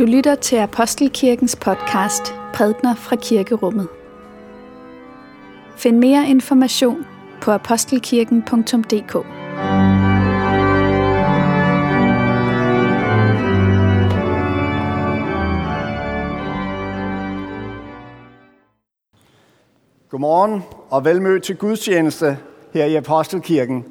Du lytter til Apostelkirkens podcast Prædner fra Kirkerummet. Find mere information på apostelkirken.dk. Godmorgen og velmødt til gudstjeneste her i Apostelkirken.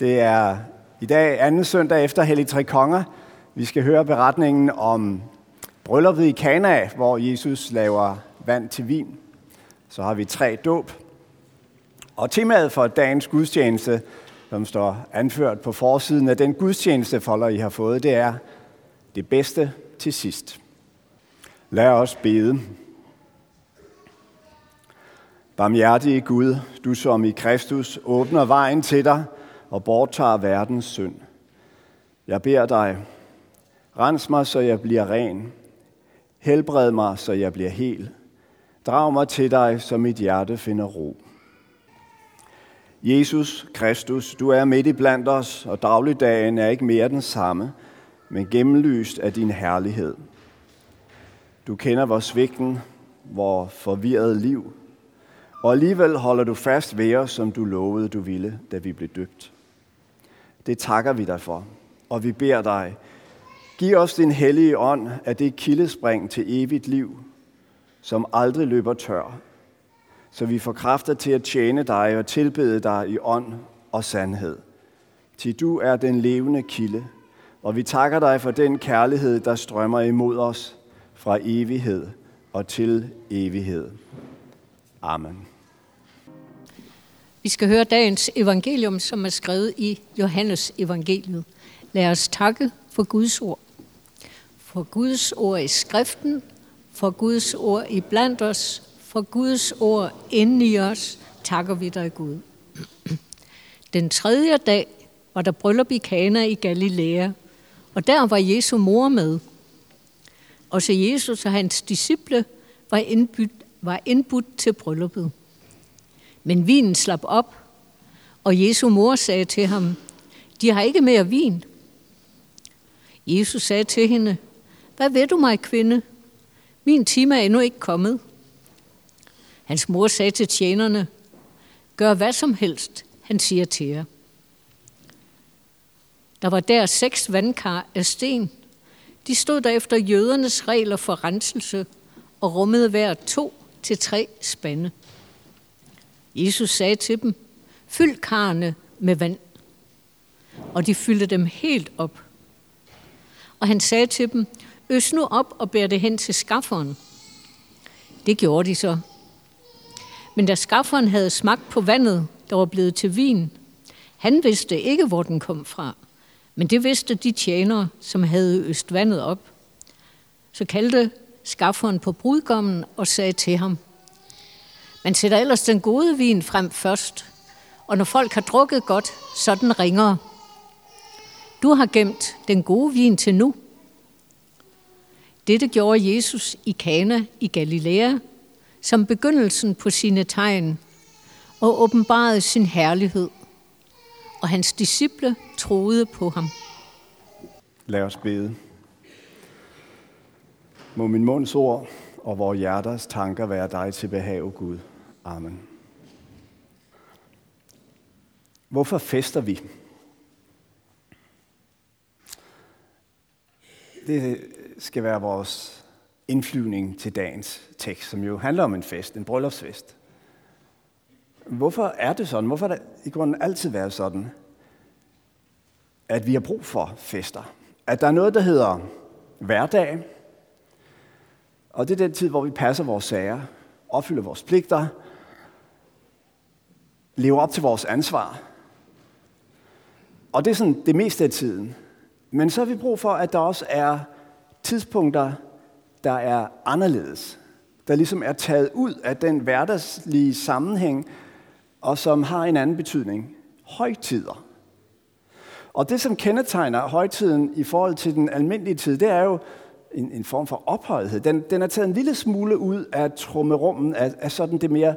Det er i dag anden søndag efter Hellig Tre Konger. Vi skal høre beretningen om brylluppet i Kana, hvor Jesus laver vand til vin. Så har vi tre dåb. Og temaet for dagens gudstjeneste, som står anført på forsiden af den gudstjenestefolder, I har fået, det er det bedste til sidst. Lad os bede. Barmhjertige Gud, du som i Kristus åbner vejen til dig og borttager verdens synd. Jeg beder dig, rens mig, så jeg bliver ren. Helbred mig, så jeg bliver hel. Drag mig til dig, så mit hjerte finder ro. Jesus Kristus, du er midt i blandt os, og dagligdagen er ikke mere den samme, men gennemlyst af din herlighed. Du kender vores svigten, vores forvirrede liv, og alligevel holder du fast ved os, som du lovede, du ville, da vi blev døbt. Det takker vi dig for, og vi beder dig, giv os din hellige ånd af det kildespring til evigt liv, som aldrig løber tør, så vi får kræfter til at tjene dig og tilbede dig i ånd og sandhed. Til du er den levende kilde, og vi takker dig for den kærlighed, der strømmer imod os fra evighed og til evighed. Amen. Vi skal høre dagens evangelium, som er skrevet i Johannes evangeliet. Lad os takke for Guds ord. For Guds ord i skriften, for Guds ord i blandt os, for Guds ord inde i os, takker vi dig Gud. Den tredje dag var der bryllup i Kana i Galilea, og der var Jesu mor med. Og så Jesus og hans disciple var indbudt, var indbudt til brylluppet. Men vinen slap op, og Jesu mor sagde til ham, de har ikke mere vin. Jesus sagde til hende, hvad ved du mig, kvinde? Min time er endnu ikke kommet. Hans mor sagde til tjenerne, gør hvad som helst, han siger til jer. Der var der seks vandkar af sten. De stod der efter jødernes regler for renselse og rummede hver to til tre spande. Jesus sagde til dem, fyld karne med vand. Og de fyldte dem helt op. Og han sagde til dem, øs nu op og bær det hen til skafferen. Det gjorde de så. Men da skafferen havde smagt på vandet, der var blevet til vin, han vidste ikke, hvor den kom fra. Men det vidste de tjenere, som havde øst vandet op. Så kaldte skafferen på brudgommen og sagde til ham, man sætter ellers den gode vin frem først, og når folk har drukket godt, så den ringer. Du har gemt den gode vin til nu. Dette gjorde Jesus i Kana i Galilea, som begyndelsen på sine tegn, og åbenbarede sin herlighed. Og hans disciple troede på ham. Lad os bede. Må min munds ord og vores hjerters tanker være dig til behag, Gud. Amen. Hvorfor fester vi? Det skal være vores indflyvning til dagens tekst, som jo handler om en fest, en bryllupsfest. Hvorfor er det sådan? Hvorfor har det i grunden altid været sådan, at vi har brug for fester? At der er noget, der hedder hverdag, og det er den tid, hvor vi passer vores sager, opfylder vores pligter, lever op til vores ansvar. Og det er sådan det meste af tiden. Men så har vi brug for, at der også er tidspunkter, der er anderledes. Der ligesom er taget ud af den hverdagslige sammenhæng, og som har en anden betydning. Højtider. Og det, som kendetegner højtiden i forhold til den almindelige tid, det er jo en, en form for ophøjethed. Den, den er taget en lille smule ud af trummerummen, af, af sådan det mere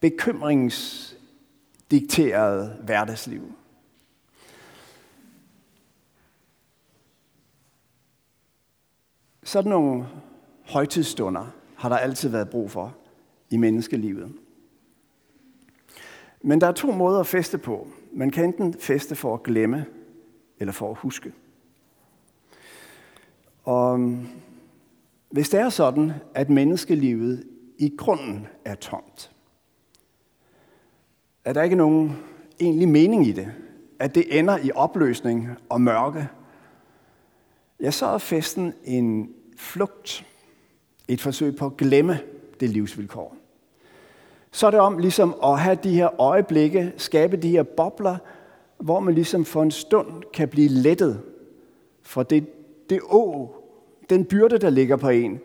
bekymringsdikterede hverdagsliv. Sådan nogle højtidsstunder har der altid været brug for i menneskelivet. Men der er to måder at feste på. Man kan enten feste for at glemme, eller for at huske. Og mm, hvis det er sådan, at menneskelivet i grunden er tomt, er der ikke nogen egentlig mening i det, at det ender i opløsning og mørke, ja, så er festen en flugt, et forsøg på at glemme det livsvilkår. Så er det om ligesom at have de her øjeblikke, skabe de her bobler, hvor man ligesom for en stund kan blive lettet for det, det å, den byrde, der ligger på en,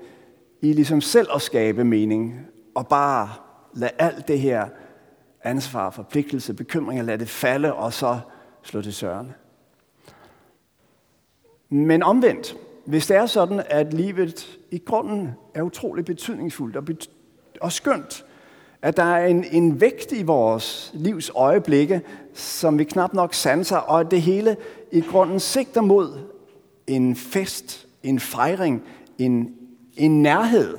i ligesom selv at skabe mening, og bare lade alt det her ansvar, forpligtelse, bekymringer, lade det falde, og så slå det søren. Men omvendt, hvis det er sådan, at livet i grunden er utrolig betydningsfuldt og, bet- og skønt, at der er en, en vægt i vores livs øjeblikke, som vi knap nok sanser, og at det hele i grunden sigter mod en fest, en fejring, en, en nærhed.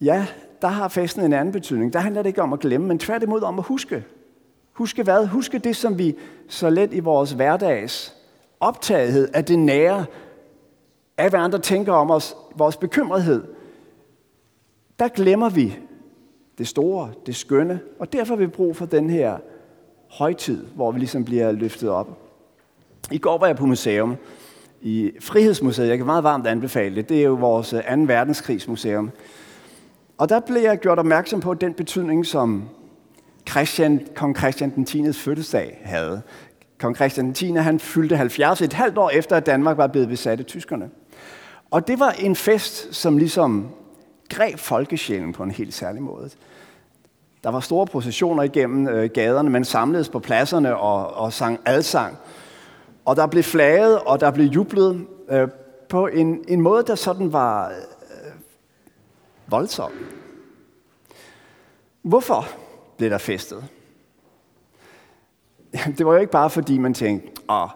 Ja, der har festen en anden betydning. Der handler det ikke om at glemme, men tværtimod om at huske. Huske hvad? Huske det, som vi så let i vores hverdags optagethed af det nære, af hvad andre tænker om os, vores bekymrethed, der glemmer vi det store, det skønne, og derfor har vi brug for den her højtid, hvor vi ligesom bliver løftet op. I går var jeg på museum, i Frihedsmuseet. Jeg kan meget varmt anbefale det. Det er jo vores 2. verdenskrigsmuseum. Og der blev jeg gjort opmærksom på den betydning, som Christian, kong Christian den 10. fødselsdag havde. Kong Christian 10. han fyldte 70 et halvt år efter, at Danmark var blevet besat af tyskerne. Og det var en fest, som ligesom greb folkesjælen på en helt særlig måde. Der var store processioner igennem øh, gaderne, man samledes på pladserne og, og sang alsang. Og der blev flaget, og der blev jublet øh, på en, en måde, der sådan var øh, voldsom. Hvorfor blev der festet? Det var jo ikke bare fordi, man tænkte, åh,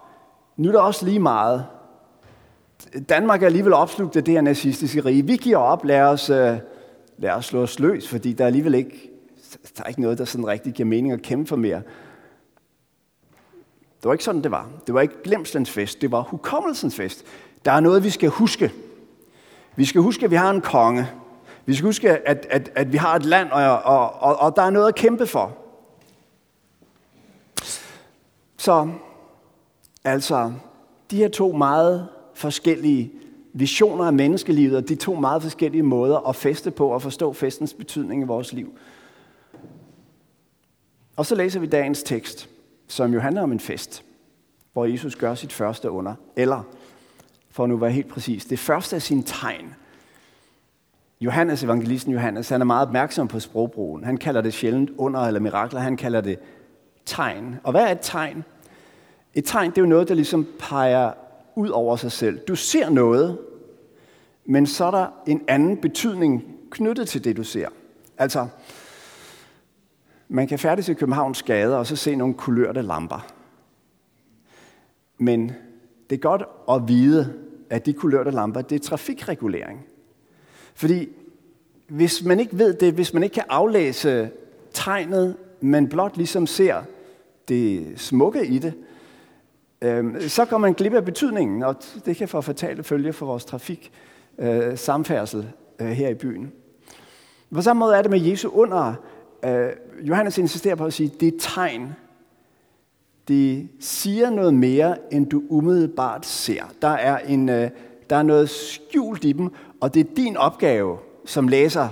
nu er der også lige meget. Danmark er alligevel opslugt af det her nazistiske rige. Vi giver op, lad os, øh, lad os slå os løs, fordi der er alligevel ikke, der er ikke noget, der sådan rigtig giver mening at kæmpe for mere. Det var ikke sådan, det var. Det var ikke glemslens fest, det var hukommelsens fest. Der er noget, vi skal huske. Vi skal huske, at vi har en konge. Vi skal huske, at, at, at vi har et land, og, og, og, og der er noget at kæmpe for. Så altså, de her to meget forskellige visioner af menneskelivet, og de to meget forskellige måder at feste på og forstå festens betydning i vores liv. Og så læser vi dagens tekst, som jo handler om en fest, hvor Jesus gør sit første under. Eller, for at nu være helt præcis, det første af sine tegn. Johannes, evangelisten Johannes, han er meget opmærksom på sprogbrugen. Han kalder det sjældent under eller mirakler, han kalder det tegn. Og hvad er et tegn? Et tegn, det er jo noget, der ligesom peger ud over sig selv. Du ser noget, men så er der en anden betydning knyttet til det, du ser. Altså, man kan færdes i Københavns gader og så se nogle kulørte lamper. Men det er godt at vide, at de kulørte lamper, det er trafikregulering. Fordi hvis man ikke ved det, hvis man ikke kan aflæse tegnet, men blot ligesom ser det smukke i det, øh, så går man glip af betydningen, og det kan få fatale følger for vores trafik, øh, samfærdsel øh, her i byen. På samme måde er det med Jesu under. Øh, Johannes insisterer på at sige, det er tegn. Det siger noget mere, end du umiddelbart ser. Der er, en, øh, der er noget skjult i dem, og det er din opgave som læser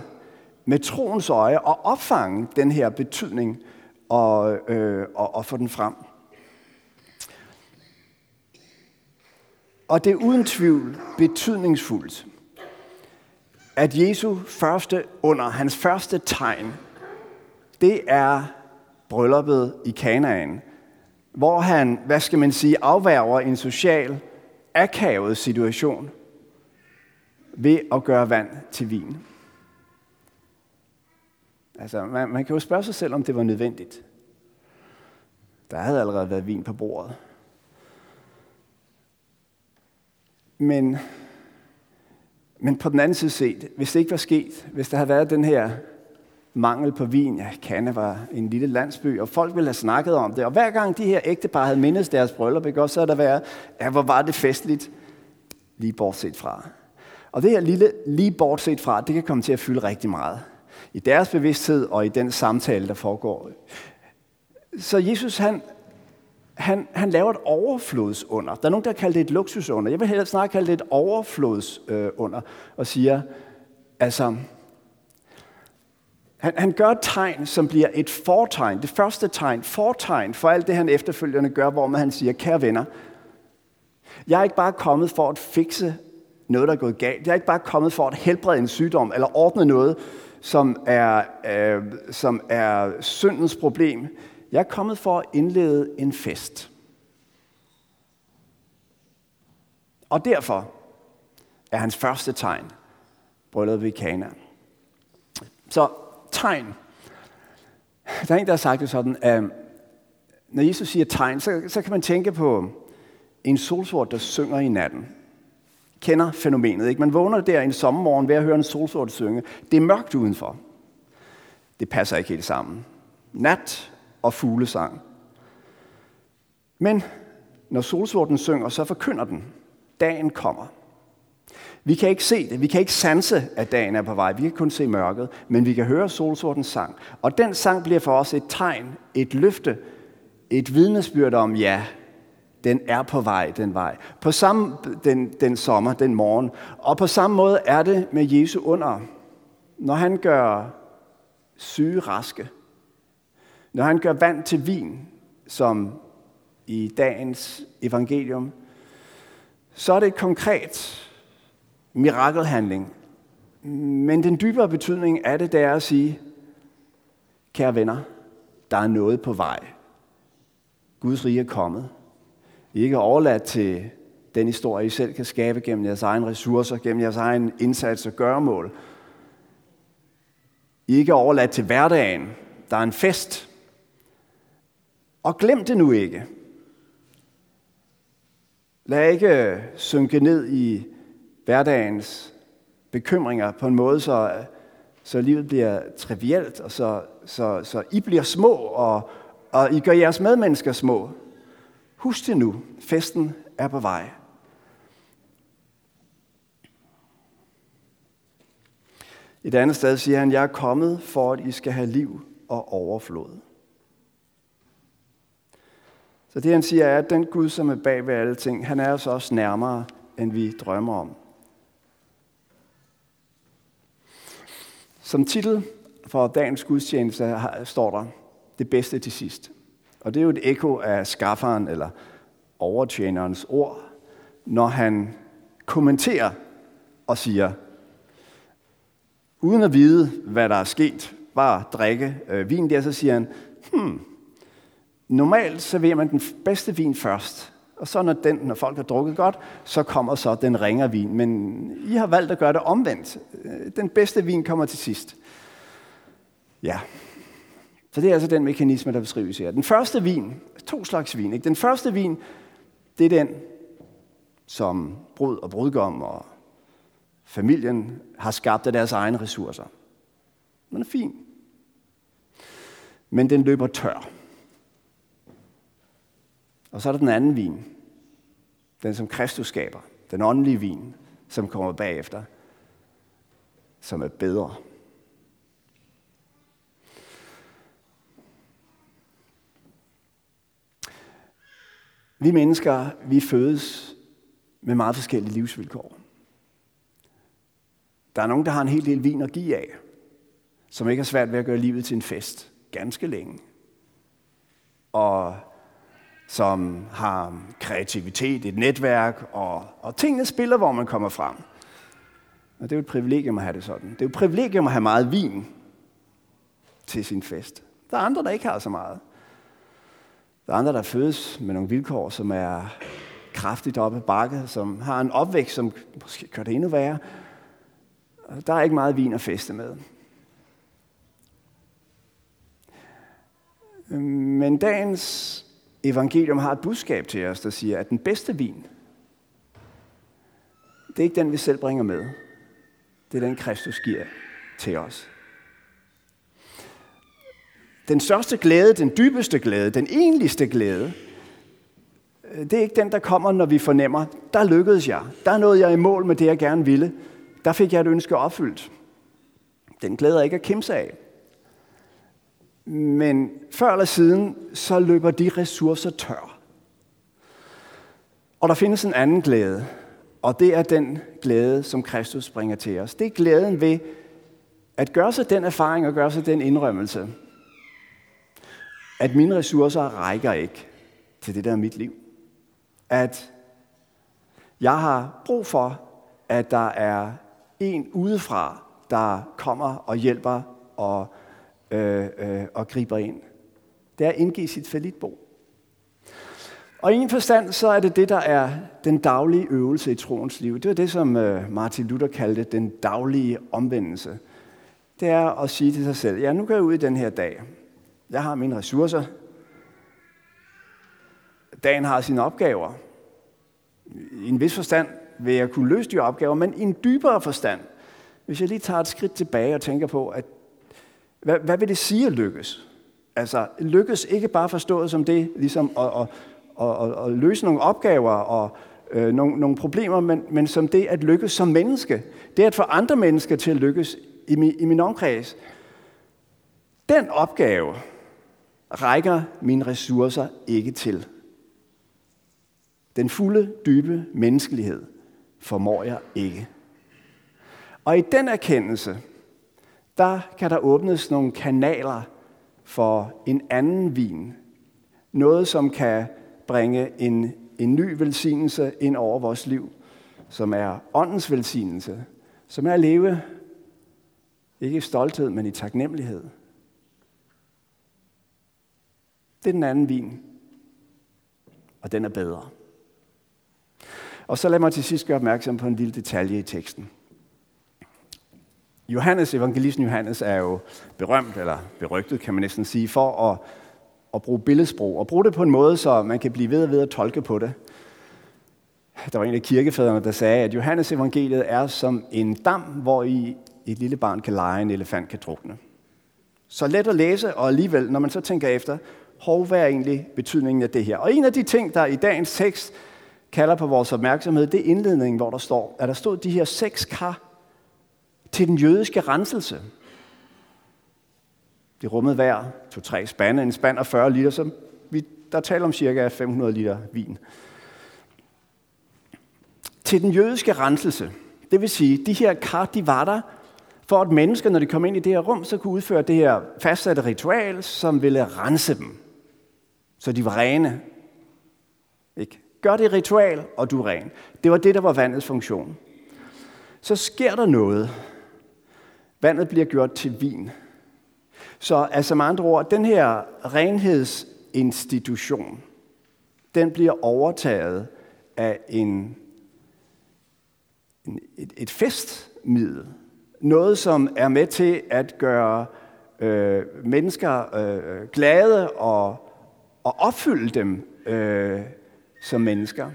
med troens øje at opfange den her betydning og, øh, og, og få den frem. Og det er uden tvivl betydningsfuldt, at Jesu første under, hans første tegn, det er brylluppet i Kanaan, hvor han, hvad skal man sige, afværger en social, akavet situation ved at gøre vand til vin. Altså, man, man kan jo spørge sig selv, om det var nødvendigt. Der havde allerede været vin på bordet. Men Men på den anden side set, hvis det ikke var sket, hvis der havde været den her mangel på vin, ja, Cannes var en lille landsby, og folk ville have snakket om det, og hver gang de her ægtepar havde mindes deres bryllup, ikke, så havde der været, ja, hvor var det festligt, lige bortset fra. Og det her lille lige bortset fra, det kan komme til at fylde rigtig meget i deres bevidsthed og i den samtale, der foregår. Så Jesus, han, han, han laver et overflodsunder. Der er nogen, der kalder det et luksusunder. Jeg vil hellere snart kalde det et overflodsunder. Øh, og siger, altså, han, han gør et tegn, som bliver et fortegn. Det første tegn, fortegn for alt det, han efterfølgende gør, hvor man han siger, kære venner, jeg er ikke bare kommet for at fikse noget, der er gået galt. Jeg er ikke bare kommet for at helbrede en sygdom, eller ordne noget, som er, øh, som er syndens problem. Jeg er kommet for at indlede en fest. Og derfor er hans første tegn brylluppet i Kana. Så tegn. Der er en, der har sagt det sådan, at når Jesus siger tegn, så, så kan man tænke på en solsort, der synger i natten. Kender fænomenet, ikke? Man vågner der en sommermorgen ved at høre en solsort synge. Det er mørkt udenfor. Det passer ikke helt sammen. Nat og fuglesang. Men når solsorten synger, så forkynder den. Dagen kommer. Vi kan ikke se det. Vi kan ikke sanse, at dagen er på vej. Vi kan kun se mørket. Men vi kan høre solsortens sang. Og den sang bliver for os et tegn, et løfte, et vidnesbyrd om, ja, den er på vej, den vej. På samme den, den sommer, den morgen. Og på samme måde er det med Jesu under. Når han gør syge raske. Når han gør vand til vin, som i dagens evangelium, så er det et konkret mirakelhandling. Men den dybere betydning af det, det er at sige, kære venner, der er noget på vej. Guds rige er kommet. I ikke overladt til den historie, I selv kan skabe gennem jeres egne ressourcer, gennem jeres egen indsats og gøremål. I ikke overladt til hverdagen. Der er en fest. Og glem det nu ikke. Lad ikke øh, synke ned i hverdagens bekymringer på en måde, så, så livet bliver trivielt, og så, så, så I bliver små, og, og I gør jeres medmennesker små. Husk det nu, festen er på vej. Et andet sted siger han, jeg er kommet for, at I skal have liv og overflod. Så det han siger er, at den Gud, som er bag ved alle ting, han er os også nærmere, end vi drømmer om. Som titel for dagens gudstjeneste står der, det bedste til sidst. Og det er jo et ekko af skafferen eller overtjenerens ord, når han kommenterer og siger, uden at vide, hvad der er sket, bare drikke øh, vin der, så siger han, hmm, normalt serverer man den bedste vin først, og så når, den, når folk har drukket godt, så kommer så den ringere vin. Men I har valgt at gøre det omvendt. Øh, den bedste vin kommer til sidst. Ja, så det er altså den mekanisme, der beskrives her. Den første vin, to slags vin. Ikke? Den første vin, det er den, som brud og brudgom og familien har skabt af deres egne ressourcer. Den er fin. Men den løber tør. Og så er der den anden vin. Den, som Kristus skaber. Den åndelige vin, som kommer bagefter. Som er bedre. Vi mennesker, vi fødes med meget forskellige livsvilkår. Der er nogen, der har en hel del vin at give af, som ikke har svært ved at gøre livet til en fest ganske længe. Og som har kreativitet, et netværk, og, og tingene spiller, hvor man kommer frem. Og det er jo et privilegium at have det sådan. Det er jo et privilegium at have meget vin til sin fest. Der er andre, der ikke har så meget. Der er andre, der fødes med nogle vilkår, som er kraftigt oppe bakke, som har en opvækst, som måske gør det endnu værre. Der er ikke meget vin at feste med. Men dagens evangelium har et budskab til os, der siger, at den bedste vin, det er ikke den, vi selv bringer med. Det er den, Kristus giver til os. Den største glæde, den dybeste glæde, den egentligste glæde, øh, det er ikke den, der kommer, når vi fornemmer, der lykkedes jeg. Der nåede jeg i mål med det, jeg gerne ville. Der fik jeg et ønske opfyldt. Den glæder ikke at kimse af. Men før eller siden, så løber de ressourcer tør. Og der findes en anden glæde, og det er den glæde, som Kristus bringer til os. Det er glæden ved at gøre sig den erfaring og gøre sig den indrømmelse, at mine ressourcer rækker ikke til det, der er mit liv. At jeg har brug for, at der er en udefra, der kommer og hjælper og, øh, øh, og griber ind. Det er at indgive sit falitbo. Og i en forstand, så er det det, der er den daglige øvelse i troens liv. Det var det, som øh, Martin Luther kaldte den daglige omvendelse. Det er at sige til sig selv, ja, nu går jeg ud i den her dag. Jeg har mine ressourcer. Dagen har sine opgaver. I en vis forstand vil jeg kunne løse de opgaver, men i en dybere forstand, hvis jeg lige tager et skridt tilbage og tænker på, at hvad, hvad vil det sige at lykkes? Altså, lykkes ikke bare forstået som det, ligesom at, at, at, at, at løse nogle opgaver og øh, nogle, nogle problemer, men, men som det at lykkes som menneske. Det at få andre mennesker til at lykkes i min, i min omkreds. Den opgave rækker mine ressourcer ikke til. Den fulde, dybe menneskelighed formår jeg ikke. Og i den erkendelse, der kan der åbnes nogle kanaler for en anden vin. Noget, som kan bringe en, en ny velsignelse ind over vores liv, som er åndens velsignelse, som er at leve ikke i stolthed, men i taknemmelighed. Det er den anden vin, og den er bedre. Og så lad mig til sidst gøre opmærksom på en lille detalje i teksten. Johannes, evangelisten Johannes, er jo berømt, eller berygtet, kan man næsten sige, for at, at bruge billedsprog, og bruge det på en måde, så man kan blive ved og ved at tolke på det. Der var en af kirkefædrene, der sagde, at Johannes evangeliet er som en dam, hvor i et lille barn kan lege, en elefant kan drukne. Så let at læse, og alligevel, når man så tænker efter, hov, hvad er egentlig betydningen af det her? Og en af de ting, der i dagens tekst kalder på vores opmærksomhed, det er indledningen, hvor der står, at der stod de her seks kar til den jødiske renselse. Det rummede hver to-tre spande, en spand og 40 liter, så vi, der taler om cirka 500 liter vin. Til den jødiske renselse, det vil sige, de her kar, de var der, for at mennesker, når de kom ind i det her rum, så kunne udføre det her fastsatte ritual, som ville rense dem. Så de var rene. Ikke? Gør det ritual, og du er ren. Det var det, der var vandets funktion. Så sker der noget. Vandet bliver gjort til vin. Så altså med andre ord, den her renhedsinstitution, den bliver overtaget af en, en, et, et festmiddel. Noget, som er med til at gøre øh, mennesker øh, glade og, og opfylde dem øh, som mennesker.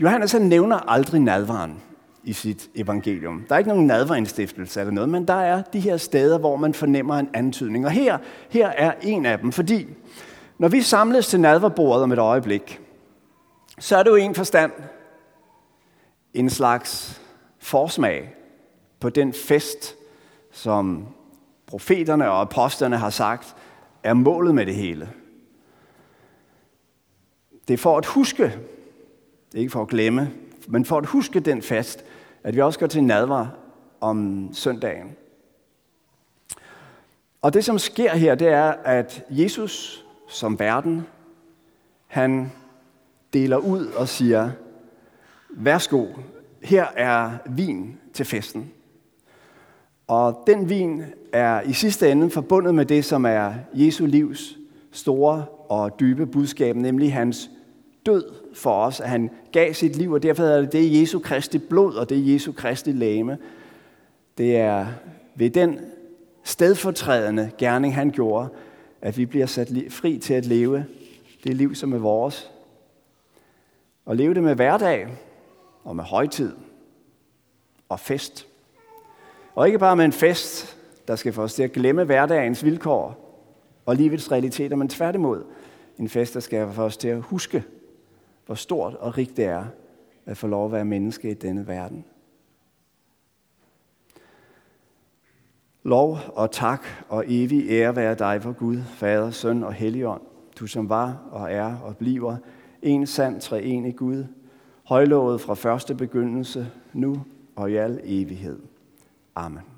Johannes han nævner aldrig nadvaren i sit evangelium. Der er ikke nogen nadverinstiftelse eller noget, men der er de her steder, hvor man fornemmer en antydning. Og her, her er en af dem, fordi når vi samles til nadverbordet om et øjeblik, så er det jo en forstand en slags forsmag på den fest, som profeterne og apostlerne har sagt, er målet med det hele. Det er for at huske, det er ikke for at glemme, men for at huske den fast, at vi også går til nadver om søndagen. Og det, som sker her, det er, at Jesus som verden, han deler ud og siger, værsgo, her er vin til festen. Og den vin er i sidste ende forbundet med det, som er Jesu livs store og dybe budskab, nemlig hans død for os, at han gav sit liv, og derfor er det, det er Jesu Kristi blod, og det er Jesu Kristi læme. Det er ved den stedfortrædende gerning, han gjorde, at vi bliver sat fri til at leve det liv, som er vores. Og leve det med hverdag, og med højtid, og fest, Og ikke bare med en fest, der skal få os til at glemme hverdagens vilkår og livets realiteter, men tværtimod en fest, der skal få os til at huske, hvor stort og rigt det er at få lov at være menneske i denne verden. Lov og tak og evig ære være dig for Gud, Fader, Søn og Helligånd, du som var og er og bliver en sand treenig Gud, højlovet fra første begyndelse, nu og i al evighed. Amen.